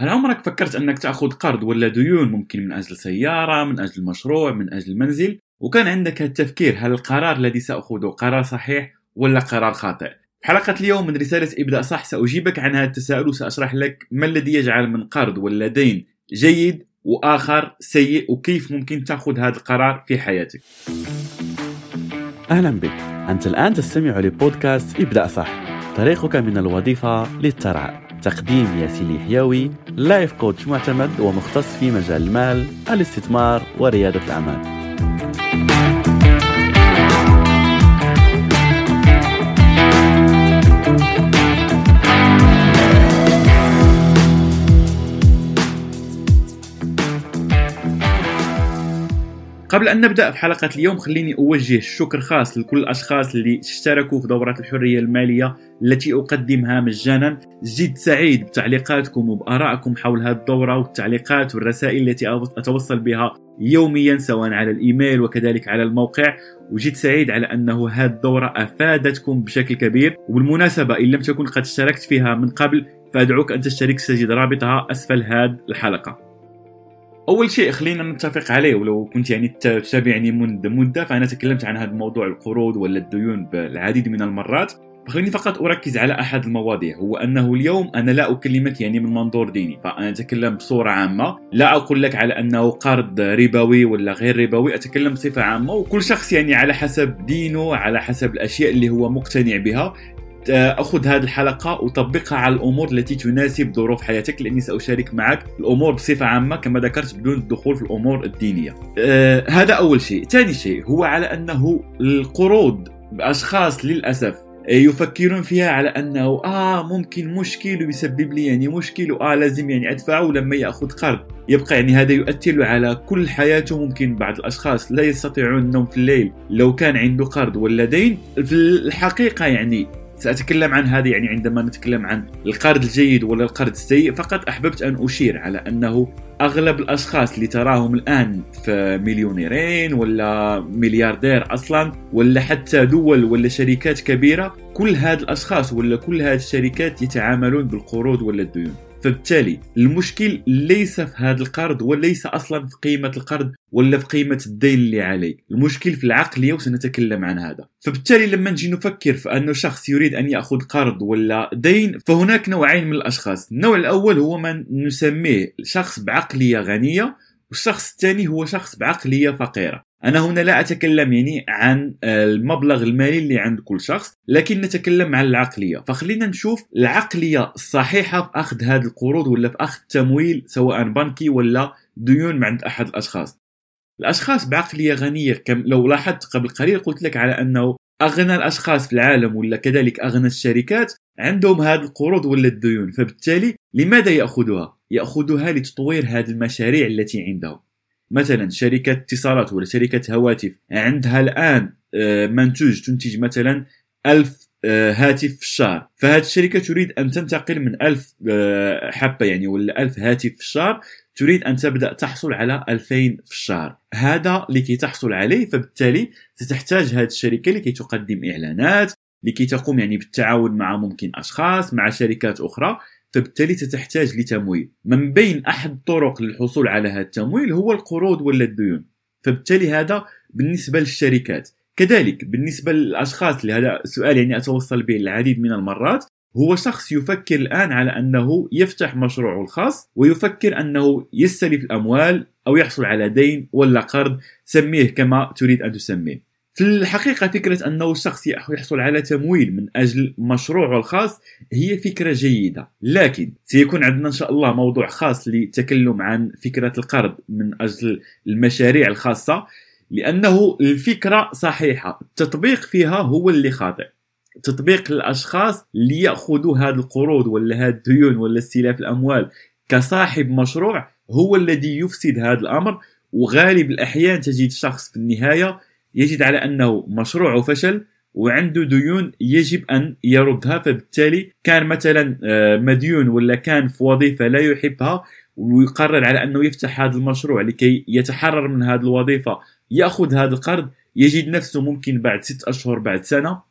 هل عمرك فكرت أنك تأخذ قرض ولا ديون ممكن من أجل سيارة من أجل مشروع من أجل منزل؟ وكان عندك التفكير هل القرار الذي سأخذه قرار صحيح ولا قرار خاطئ؟ في حلقة اليوم من رسالة ابدأ صح سأجيبك عن هذا التساؤل وسأشرح لك ما الذي يجعل من قرض ولا دين جيد وآخر سيء وكيف ممكن تأخذ هذا القرار في حياتك. أهلا بك. أنت الآن تستمع لبودكاست ابدأ صح طريقك من الوظيفة للثراء تقديم ياسين الحيوي لايف كوتش معتمد ومختص في مجال المال الاستثمار وريادة الأعمال. قبل أن نبدأ في حلقة اليوم خليني أوجه شكر خاص لكل الأشخاص اللي اشتركوا في دورة الحرية المالية التي أقدمها مجانا. جد سعيد بتعليقاتكم وبآرائكم حول هذه الدورة والتعليقات والرسائل التي أتوصل بها يوميا سواء على الإيميل وكذلك على الموقع. وجد سعيد على أنه هذه الدورة أفادتكم بشكل كبير. وبالمناسبة إن لم تكن قد اشتركت فيها من قبل فأدعوك أن تشترك ستجد رابطها أسفل هذه الحلقة. أول شيء خلينا نتفق عليه ولو كنت يعني تتابعني منذ مدة فأنا تكلمت عن هذا الموضوع القروض ولا الديون بالعديد من المرات. فخليني فقط أركز على أحد المواضيع هو أنه اليوم أنا لا أكلمك يعني من منظور ديني فأنا أتكلم بصورة عامة. لا أقول لك على أنه قرض ربوي ولا غير ربوي أتكلم بصفة عامة وكل شخص يعني على حسب دينه على حسب الأشياء اللي هو مقتنع بها. أخذ هذه الحلقة وطبقها على الأمور التي تناسب ظروف حياتك لأني سأشارك معك الأمور بصفة عامة كما ذكرت بدون الدخول في الأمور الدينية. أه هذا أول شيء، ثاني شيء هو على أنه القروض بأشخاص للأسف يفكرون فيها على أنه آه ممكن مشكل ويسبب لي يعني مشكل واه لازم يعني أدفعه لما يأخذ قرض. يبقى يعني هذا يؤثر على كل حياته. ممكن بعض الأشخاص لا يستطيعون النوم في الليل لو كان عنده قرض ولا دين. في الحقيقة يعني سأتكلم عن هذا يعني عندما نتكلم عن القرض الجيد ولا القرض السيء فقط أحببت أن أشير على أنه أغلب الأشخاص اللي تراهم الآن في مليونيرين ولا ملياردير أصلا ولا حتى دول ولا شركات كبيرة كل هذه الأشخاص ولا كل هذه الشركات يتعاملون بالقروض ولا الديون. فبالتالي المشكل ليس في هذا القرض وليس أصلا في قيمة القرض ولا في قيمة الدين اللي عليه. المشكل في العقلية وسنتكلم عن هذا. فبالتالي لما نجي نفكر في أنه شخص يريد أن يأخذ قرض ولا دين فهناك نوعين من الأشخاص. النوع الأول هو من نسميه شخص بعقلية غنية والشخص الثاني هو شخص بعقلية فقيرة. أنا هنا لا أتكلم يعني عن المبلغ المالي اللي عند كل شخص لكن نتكلم عن العقلية. فخلينا نشوف العقلية الصحيحة في أخذ هذه القروض ولا في أخذ تمويل سواء بنكي ولا ديون عند أحد الأشخاص. الأشخاص بعقلية غنية كم لو لاحظت قبل قليل قلت لك على أنه أغنى الأشخاص في العالم ولا كذلك أغنى الشركات عندهم هذه القروض ولا الديون. فبالتالي لماذا يأخذها؟ يأخذها لتطوير هذه المشاريع التي عندهم. مثلا شركة اتصالات ولا شركة هواتف عندها الآن آه، منتوج تنتج مثلا ألف آه، هاتف في الشهر. فهذه الشركة تريد أن تنتقل من ألف آه، حبة يعني ولا ألف هاتف في الشهر تريد أن تبدأ تحصل على 2000 في الشهر. هذا لكي تحصل عليه فبالتالي ستحتاج هذه الشركة لكي تقدم إعلانات لكي تقوم يعني بالتعاون مع ممكن أشخاص مع شركات أخرى. فبالتالي ستحتاج لتمويل. من بين أحد الطرق للحصول على هذا التمويل هو القروض ولا الديون. فبالتالي هذا بالنسبة للشركات. كذلك بالنسبة للأشخاص اللي هذا سؤال يعني أتوصل به العديد من المرات هو شخص يفكر الآن على أنه يفتح مشروعه الخاص ويفكر أنه يستلف الأموال أو يحصل على دين ولا قرض سميه كما تريد أن تسميه. في الحقيقة فكرة أنه الشخص يحصل على تمويل من أجل مشروعه الخاص هي فكرة جيدة. لكن سيكون عندنا إن شاء الله موضوع خاص للتكلم عن فكرة القرض من أجل المشاريع الخاصة لأنه الفكرة صحيحة. التطبيق فيها هو اللي خاطئ. تطبيق الأشخاص اللي ياخذوا هذه القروض ولا هذه الديون ولا استلاف الأموال كصاحب مشروع هو الذي يفسد هذا الأمر وغالب الأحيان تجد شخص في النهاية يجد على أنه مشروعه فشل وعنده ديون يجب أن يردها فبالتالي كان مثلا آه، مديون ولا كان في وظيفة لا يحبها ويقرر على أنه يفتح هذا المشروع لكي يتحرر من هذه الوظيفة يأخذ هذا القرض يجد نفسه ممكن بعد ست أشهر بعد سنة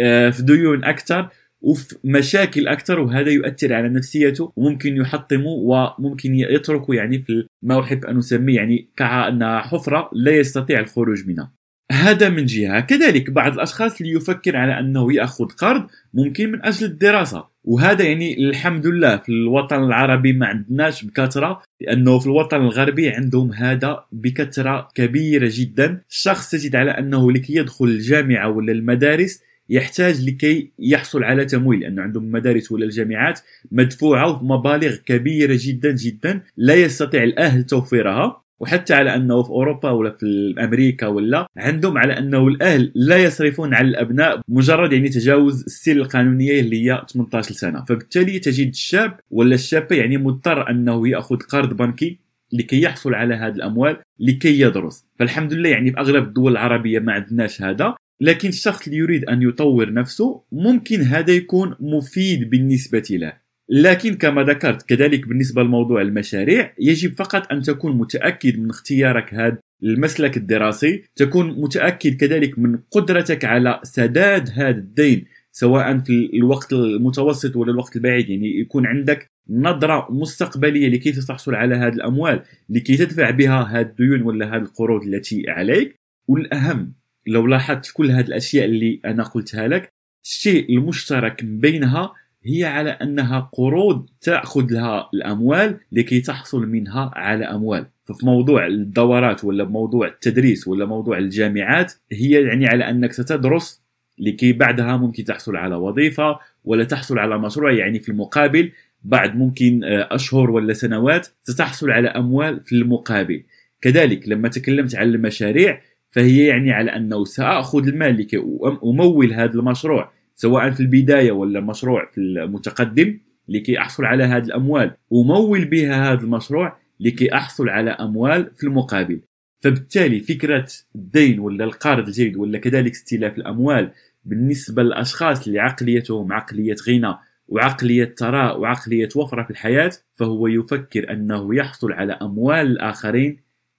آه، في ديون أكثر وفي مشاكل أكثر وهذا يؤثر على نفسيته وممكن يحطمه وممكن يتركه يعني في ما احب أن اسميه يعني كانها حفرة لا يستطيع الخروج منها. هذا من جهة. كذلك بعض الأشخاص اللي يفكر على أنه يأخذ قرض ممكن من أجل الدراسة. وهذا يعني الحمد لله في الوطن العربي ما عندناش بكثرة لأنه في الوطن الغربي عندهم هذا بكثرة كبيرة جدا. الشخص تجد على أنه لكي يدخل الجامعة ولا المدارس يحتاج لكي يحصل على تمويل لأنه عندهم المدارس ولا الجامعات مدفوعة بمبالغ كبيرة جدا جدا لا يستطيع الأهل توفيرها. وحتى على أنه في أوروبا ولا في أمريكا ولا عندهم على أنه الأهل لا يصرفون على الأبناء مجرد يعني تجاوز السن القانونية اللي هي 18 سنة. فبالتالي تجد الشاب ولا الشابة يعني مضطر أنه يأخذ قرض بنكي لكي يحصل على هذه الأموال لكي يدرس. فالحمد لله يعني في أغلب الدول العربية ما عندناش هذا لكن الشخص اللي يريد أن يطور نفسه ممكن هذا يكون مفيد بالنسبة له. لكن كما ذكرت كذلك بالنسبة لموضوع المشاريع يجب فقط أن تكون متأكد من اختيارك هذا المسلك الدراسي تكون متأكد كذلك من قدرتك على سداد هذا الدين سواء في الوقت المتوسط ولا الوقت البعيد يعني يكون عندك نظرة مستقبلية لكي تحصل على هذه الأموال لكي تدفع بها هذه الديون ولا هذه القروض التي عليك. والأهم لو لاحظت كل هذه الأشياء اللي أنا قلتها لك الشيء المشترك بينها هي على أنها قروض تأخذ لها الأموال لكي تحصل منها على أموال. ففي موضوع الدورات ولا موضوع التدريس ولا موضوع الجامعات هي يعني على أنك ستدرس لكي بعدها ممكن تحصل على وظيفة ولا تحصل على مشروع. يعني في المقابل بعد ممكن آه، أشهر ولا سنوات ستحصل على أموال في المقابل. كذلك لما تكلمت عن المشاريع فهي يعني على أنه سأخذ المال لكي أمول هذا المشروع. سواء في البداية ولا مشروع في المتقدم لكي أحصل على هذه الأموال. ومول بها هذا المشروع لكي أحصل على أموال في المقابل. فبالتالي فكرة الدين ولا القرض الجيد ولا كذلك استلاف الأموال بالنسبة للأشخاص اللي عقليتهم عقلية غنى وعقلية ثراء وعقلية وفرة في الحياة فهو يفكر أنه يحصل على أموال الآخرين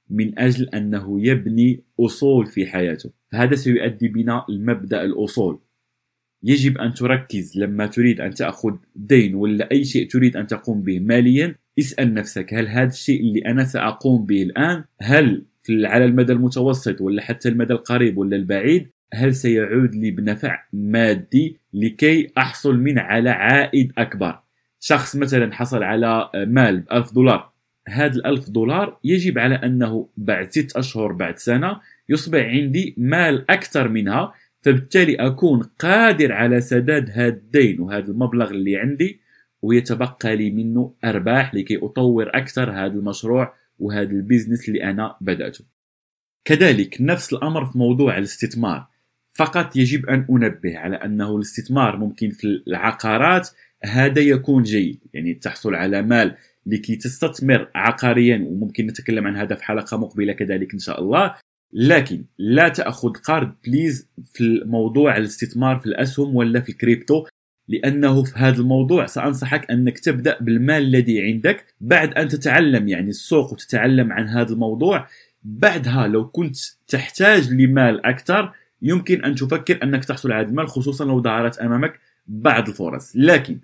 من أجل أنه يبني أصول في حياته. فهذا سيؤدي بنا المبدا الأصول. يجب أن تركز لما تريد أن تأخذ دين ولا أي شيء تريد أن تقوم به ماليا. اسأل نفسك هل هذا الشيء اللي أنا سأقوم به الآن هل على المدى المتوسط ولا حتى المدى القريب ولا البعيد هل سيعود لي بنفع مادي لكي أحصل من على عائد أكبر؟ شخص مثلا حصل على مال ألف دولار هذا الألف دولار يجب على أنه بعد ست أشهر بعد سنة يصبح عندي مال أكثر منها فبالتالي أكون قادر على سداد هذا الدين وهذا المبلغ اللي عندي ويتبقى لي منه أرباح لكي أطور أكثر هذا المشروع وهذا البيزنس اللي أنا بدأته. كذلك نفس الأمر في موضوع الاستثمار. فقط يجب أن أنبه على أنه الاستثمار ممكن في العقارات هذا يكون جيد. يعني تحصل على مال لكي تستثمر عقاريا وممكن نتكلم عن هذا في حلقة مقبلة كذلك إن شاء الله. لكن لا تأخذ قرض please في موضوع الاستثمار في الأسهم ولا في الكريبتو لأنه في هذا الموضوع سأنصحك أنك تبدأ بالمال الذي عندك. بعد أن تتعلم يعني السوق وتتعلم عن هذا الموضوع بعدها لو كنت تحتاج لمال أكثر يمكن أن تفكر أنك تحصل على المال خصوصا لو ظهرت أمامك بعض الفرص. لكن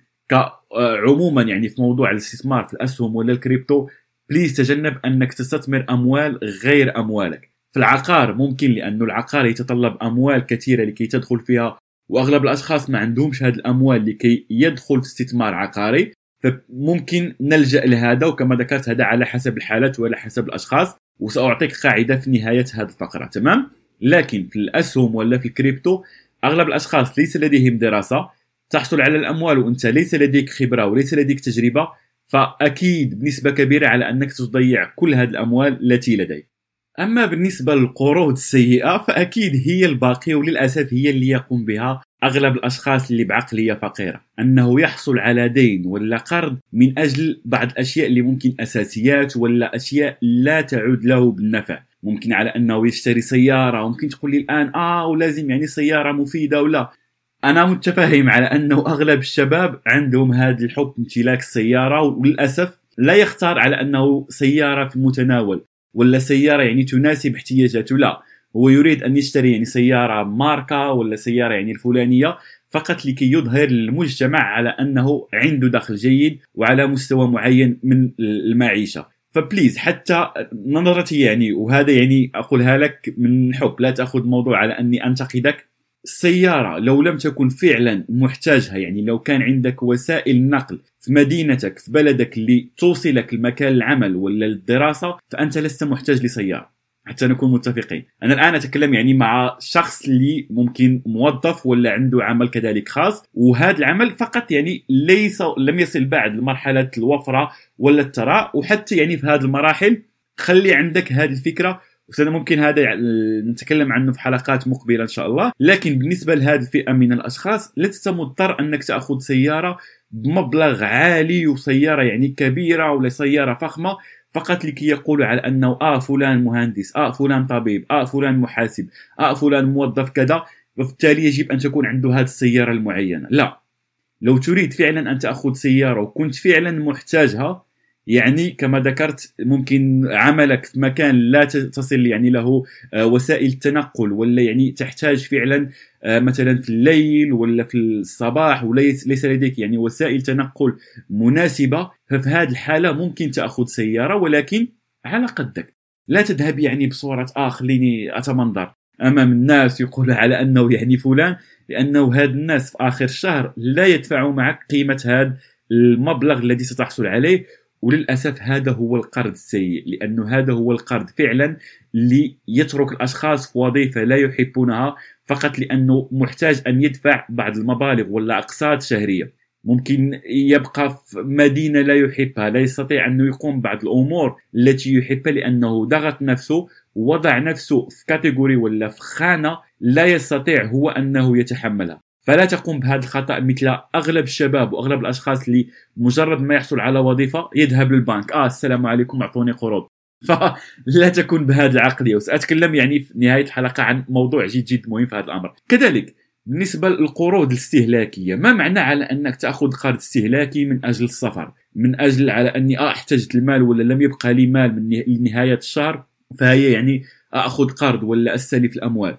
عموما يعني في موضوع الاستثمار في الأسهم ولا ال crypto please تجنب أنك تستثمر أموال غير أموالك. في العقار ممكن لأنه العقار يتطلب أموال كثيرة لكي تدخل فيها وأغلب الأشخاص ما عندهمش هذه الأموال لكي يدخل في استثمار عقاري فممكن نلجأ لهذا وكما ذكرت هذا على حسب الحالات وعلى حسب الأشخاص وسأعطيك قاعدة في نهاية هذه الفقرة تمام؟ لكن في الأسهم ولا في الكريبتو أغلب الأشخاص ليس لديهم دراسة تحصل على الأموال وأنت ليس لديك خبرة وليس لديك تجربة فأكيد بنسبة كبيرة على أنك تضيع كل هذه الأموال التي لديك. أما بالنسبة للقروض السيئة فأكيد هي الباقية وللأسف هي اللي يقوم بها أغلب الأشخاص اللي بعقلية فقيرة. أنه يحصل على دين ولا قرض من أجل بعض الأشياء اللي ممكن أساسيات ولا أشياء لا تعود له بالنفع. ممكن على أنه يشتري سيارة ممكن تقول لي الآن آه ولازم يعني سيارة مفيدة ولا. أنا متفهم على أنه أغلب الشباب عندهم هذا الحب امتلاك السيارة وللأسف لا يختار على أنه سيارة في المتناول. ولا سيارة يعني تناسب احتياجاته. لا هو يريد أن يشتري يعني سيارة ماركة ولا سيارة يعني الفلانية فقط لكي يظهر للمجتمع على أنه عنده دخل جيد وعلى مستوى معين من المعيشة. فبليز حتى نظرتي يعني وهذا يعني أقولها لك من حب لا تأخذ الموضوع على أني أنتقدك. السيارة لو لم تكن فعلا محتاجها يعني لو كان عندك وسائل نقل في مدينتك في بلدك اللي توصلك لمكان العمل ولا الدراسة فأنت لست محتاج لسيارة. حتى نكون متفقين. أنا الآن أتكلم يعني مع شخص اللي ممكن موظف ولا عنده عمل كذلك خاص وهذا العمل فقط يعني ليس لم يصل بعد لمرحلة الوفرة ولا الثراء وحتى يعني في هذه المراحل خلي عندك هذه الفكرة ممكن هذا نتكلم عنه في حلقات مقبلة إن شاء الله. لكن بالنسبة لهذه الفئة من الأشخاص لست مضطر أنك تأخذ سيارة بمبلغ عالي وسيارة يعني كبيرة ولا سيارة فخمة. فقط لكي يقولوا على أنه آه فلان مهندس آه فلان طبيب آه فلان محاسب آه فلان موظف كذا. وبالتالي يجب أن تكون عنده هذه السيارة المعينة. لا. لو تريد فعلا أن تأخذ سيارة وكنت فعلا محتاجها يعني كما ذكرت ممكن عملك في مكان لا تصل يعني له آه، وسائل تنقل ولا يعني تحتاج فعلا آه، مثلا في الليل ولا في الصباح وليس لديك يعني وسائل تنقل مناسبة ففي هذه الحالة ممكن تأخذ سيارة ولكن على قدك. لا تذهب يعني بصورة آه خليني أتمنظر أمام الناس يقول على أنه يعني فلان لأنه هاد الناس في آخر الشهر لا يدفعوا معك قيمة هذا المبلغ الذي ستحصل عليه وللأسف هذا هو القرض السيء لأنه هذا هو القرض فعلا اللي يترك الأشخاص في وظيفة لا يحبونها فقط لأنه محتاج أن يدفع بعض المبالغ ولا أقساط شهرية. ممكن يبقى في مدينة لا يحبها لا يستطيع انه يقوم بعض الأمور التي يحبها لأنه ضغط نفسه وضع نفسه في كاتيجوري ولا في خانة لا يستطيع هو أنه يتحملها. فلا تقوم بهذا الخطأ مثل أغلب الشباب وأغلب الأشخاص اللي مجرد ما يحصل على وظيفة يذهب للبنك. آه السلام عليكم أعطوني قروض. فلا تكون بهذه العقلية. وسأتكلم يعني في نهاية الحلقة عن موضوع جد جد مهم في هذا الأمر. كذلك بالنسبة للقروض الاستهلاكية ما معنى على أنك تأخذ قرض استهلاكي من أجل السفر؟ من أجل على أني آه احتجت المال ولا لم يبقى لي مال من نهايه الشهر؟ فهي يعني آخذ قرض ولا أستلف الأموال.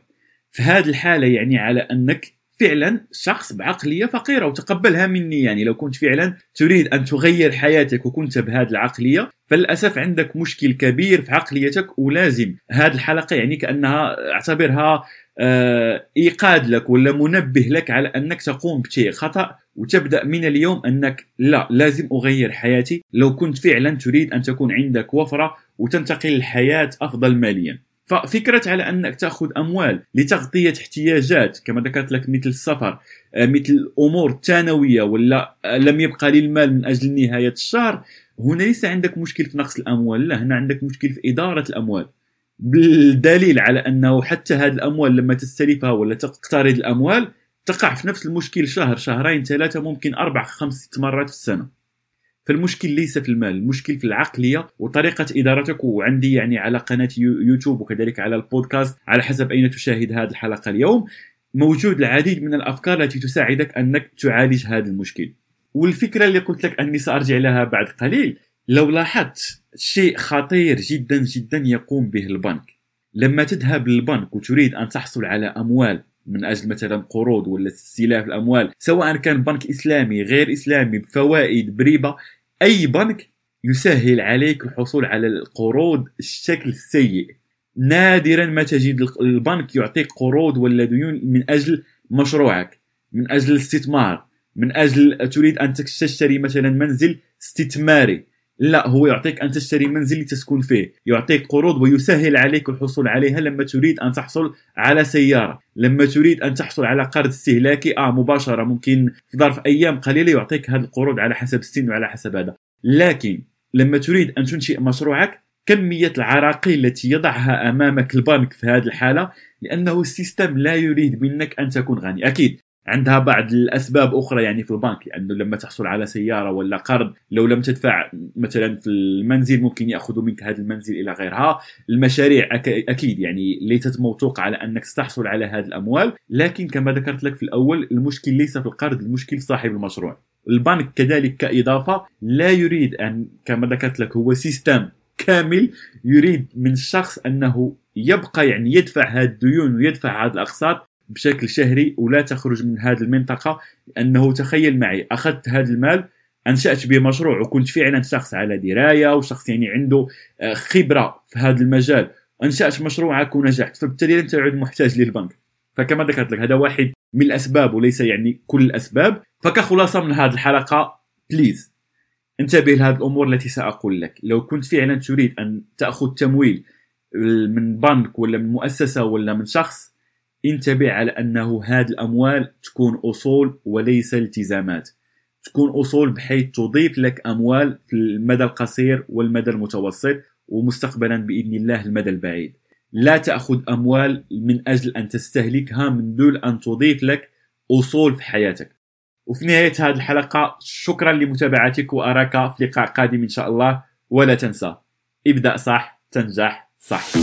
في هذه الحالة يعني على أنك فعلا شخص بعقلية فقيرة وتقبلها مني. يعني لو كنت فعلا تريد أن تغير حياتك وكنت بهذه العقلية فللأسف عندك مشكل كبير في عقليتك ولازم هذه الحلقة يعني كأنها أعتبرها آه إيقاد لك ولا منبه لك على أنك تقوم بشيء خطأ وتبدأ من اليوم أنك لا لازم أغير حياتي. لو كنت فعلا تريد أن تكون عندك وفرة وتنتقل لحياه أفضل ماليا. ففكرة على أنك تأخذ أموال لتغطية احتياجات كما ذكرت لك مثل السفر آه، مثل أمور ثانوية ولا آه، لم يبقى لي المال من أجل نهاية الشهر هنا ليس عندك مشكل في نقص الأموال لا هنا عندك مشكل في إدارة الأموال. بالدليل على أنه حتى هذه الأموال لما تستلفها ولا تقترض الأموال تقع في نفس المشكل شهر شهرين ثلاثة ممكن أربع خمس ست مرات في السنة. فالمشكل ليس في المال المشكل في العقلية وطريقة إدارتك وعندي يعني على قناة يوتيوب وكذلك على البودكاست على حسب أين تشاهد هذه الحلقة اليوم. موجود العديد من الأفكار التي تساعدك أنك تعالج هذا المشكل. والفكرة اللي قلت لك أني سأرجع لها بعد قليل لو لاحظت شيء خطير جدا جدا يقوم به البنك. لما تذهب للبنك وتريد أن تحصل على أموال من أجل مثلا قروض ولا استلاف الأموال سواء كان بنك إسلامي غير إسلامي بفوائد بريبة أي بنك يسهل عليك الحصول على القروض الشكل سيء نادرا ما تجد البنك يعطيك قروض ولا ديون من أجل مشروعك من أجل الاستثمار من أجل تريد أن تشتري مثلا منزل استثماري. لا هو يعطيك أن تشتري منزل لتسكن فيه. يعطيك قروض ويسهل عليك الحصول عليها لما تريد أن تحصل على سيارة. لما تريد أن تحصل على قرض استهلاكي آه مباشرة ممكن في ظرف أيام قليلة يعطيك هذه القروض على حسب السن وعلى حسب هذا. لكن لما تريد أن تنشئ مشروعك كمية العراقيل التي يضعها أمامك البنك في هذه الحالة لأنه السيستم لا يريد منك أن تكون غني. أكيد عندها بعض الأسباب أخرى يعني في البنك لأنه يعني لما تحصل على سيارة ولا قرض لو لم تدفع مثلا في المنزل ممكن يأخذوا منك هذا المنزل إلى غيرها. المشاريع أكيد يعني ليست موثوقة على أنك ستحصل على هذه الأموال لكن كما ذكرت لك في الأول المشكل ليس في القرض المشكل صاحب المشروع. البنك كذلك كإضافة لا يريد أن كما ذكرت لك هو system كامل يريد من الشخص أنه يبقى يعني يدفع هذه الديون ويدفع هذه الأقساط بشكل شهري ولا تخرج من هذه المنطقة لأنه تخيل معي أخذت هذا المال أنشأت به مشروع وكنت فعلا شخص على دراية وشخص يعني عنده آه، خبرة في هذا المجال. أنشأت مشروعك ونجحت فبالتالي لن تعد محتاج للبنك. فكما ذكرت لك هذا واحد من الأسباب وليس يعني كل الأسباب. فكخلاصة من هذه الحلقة بليز انتبه لهذه الأمور التي سأقول لك. لو كنت فعلا تريد أن تأخذ تمويل من بنك ولا من مؤسسة ولا من شخص انتبه على أنه هذه الأموال تكون أصول وليس التزامات. تكون أصول بحيث تضيف لك أموال في المدى القصير والمدى المتوسط ومستقبلا بإذن الله المدى البعيد. لا تأخذ أموال من أجل أن تستهلكها من دون أن تضيف لك أصول في حياتك. وفي نهاية هذه الحلقة شكرا لمتابعتك وأراك في لقاء قادم إن شاء الله. ولا تنسى ابدأ صح تنجح صح.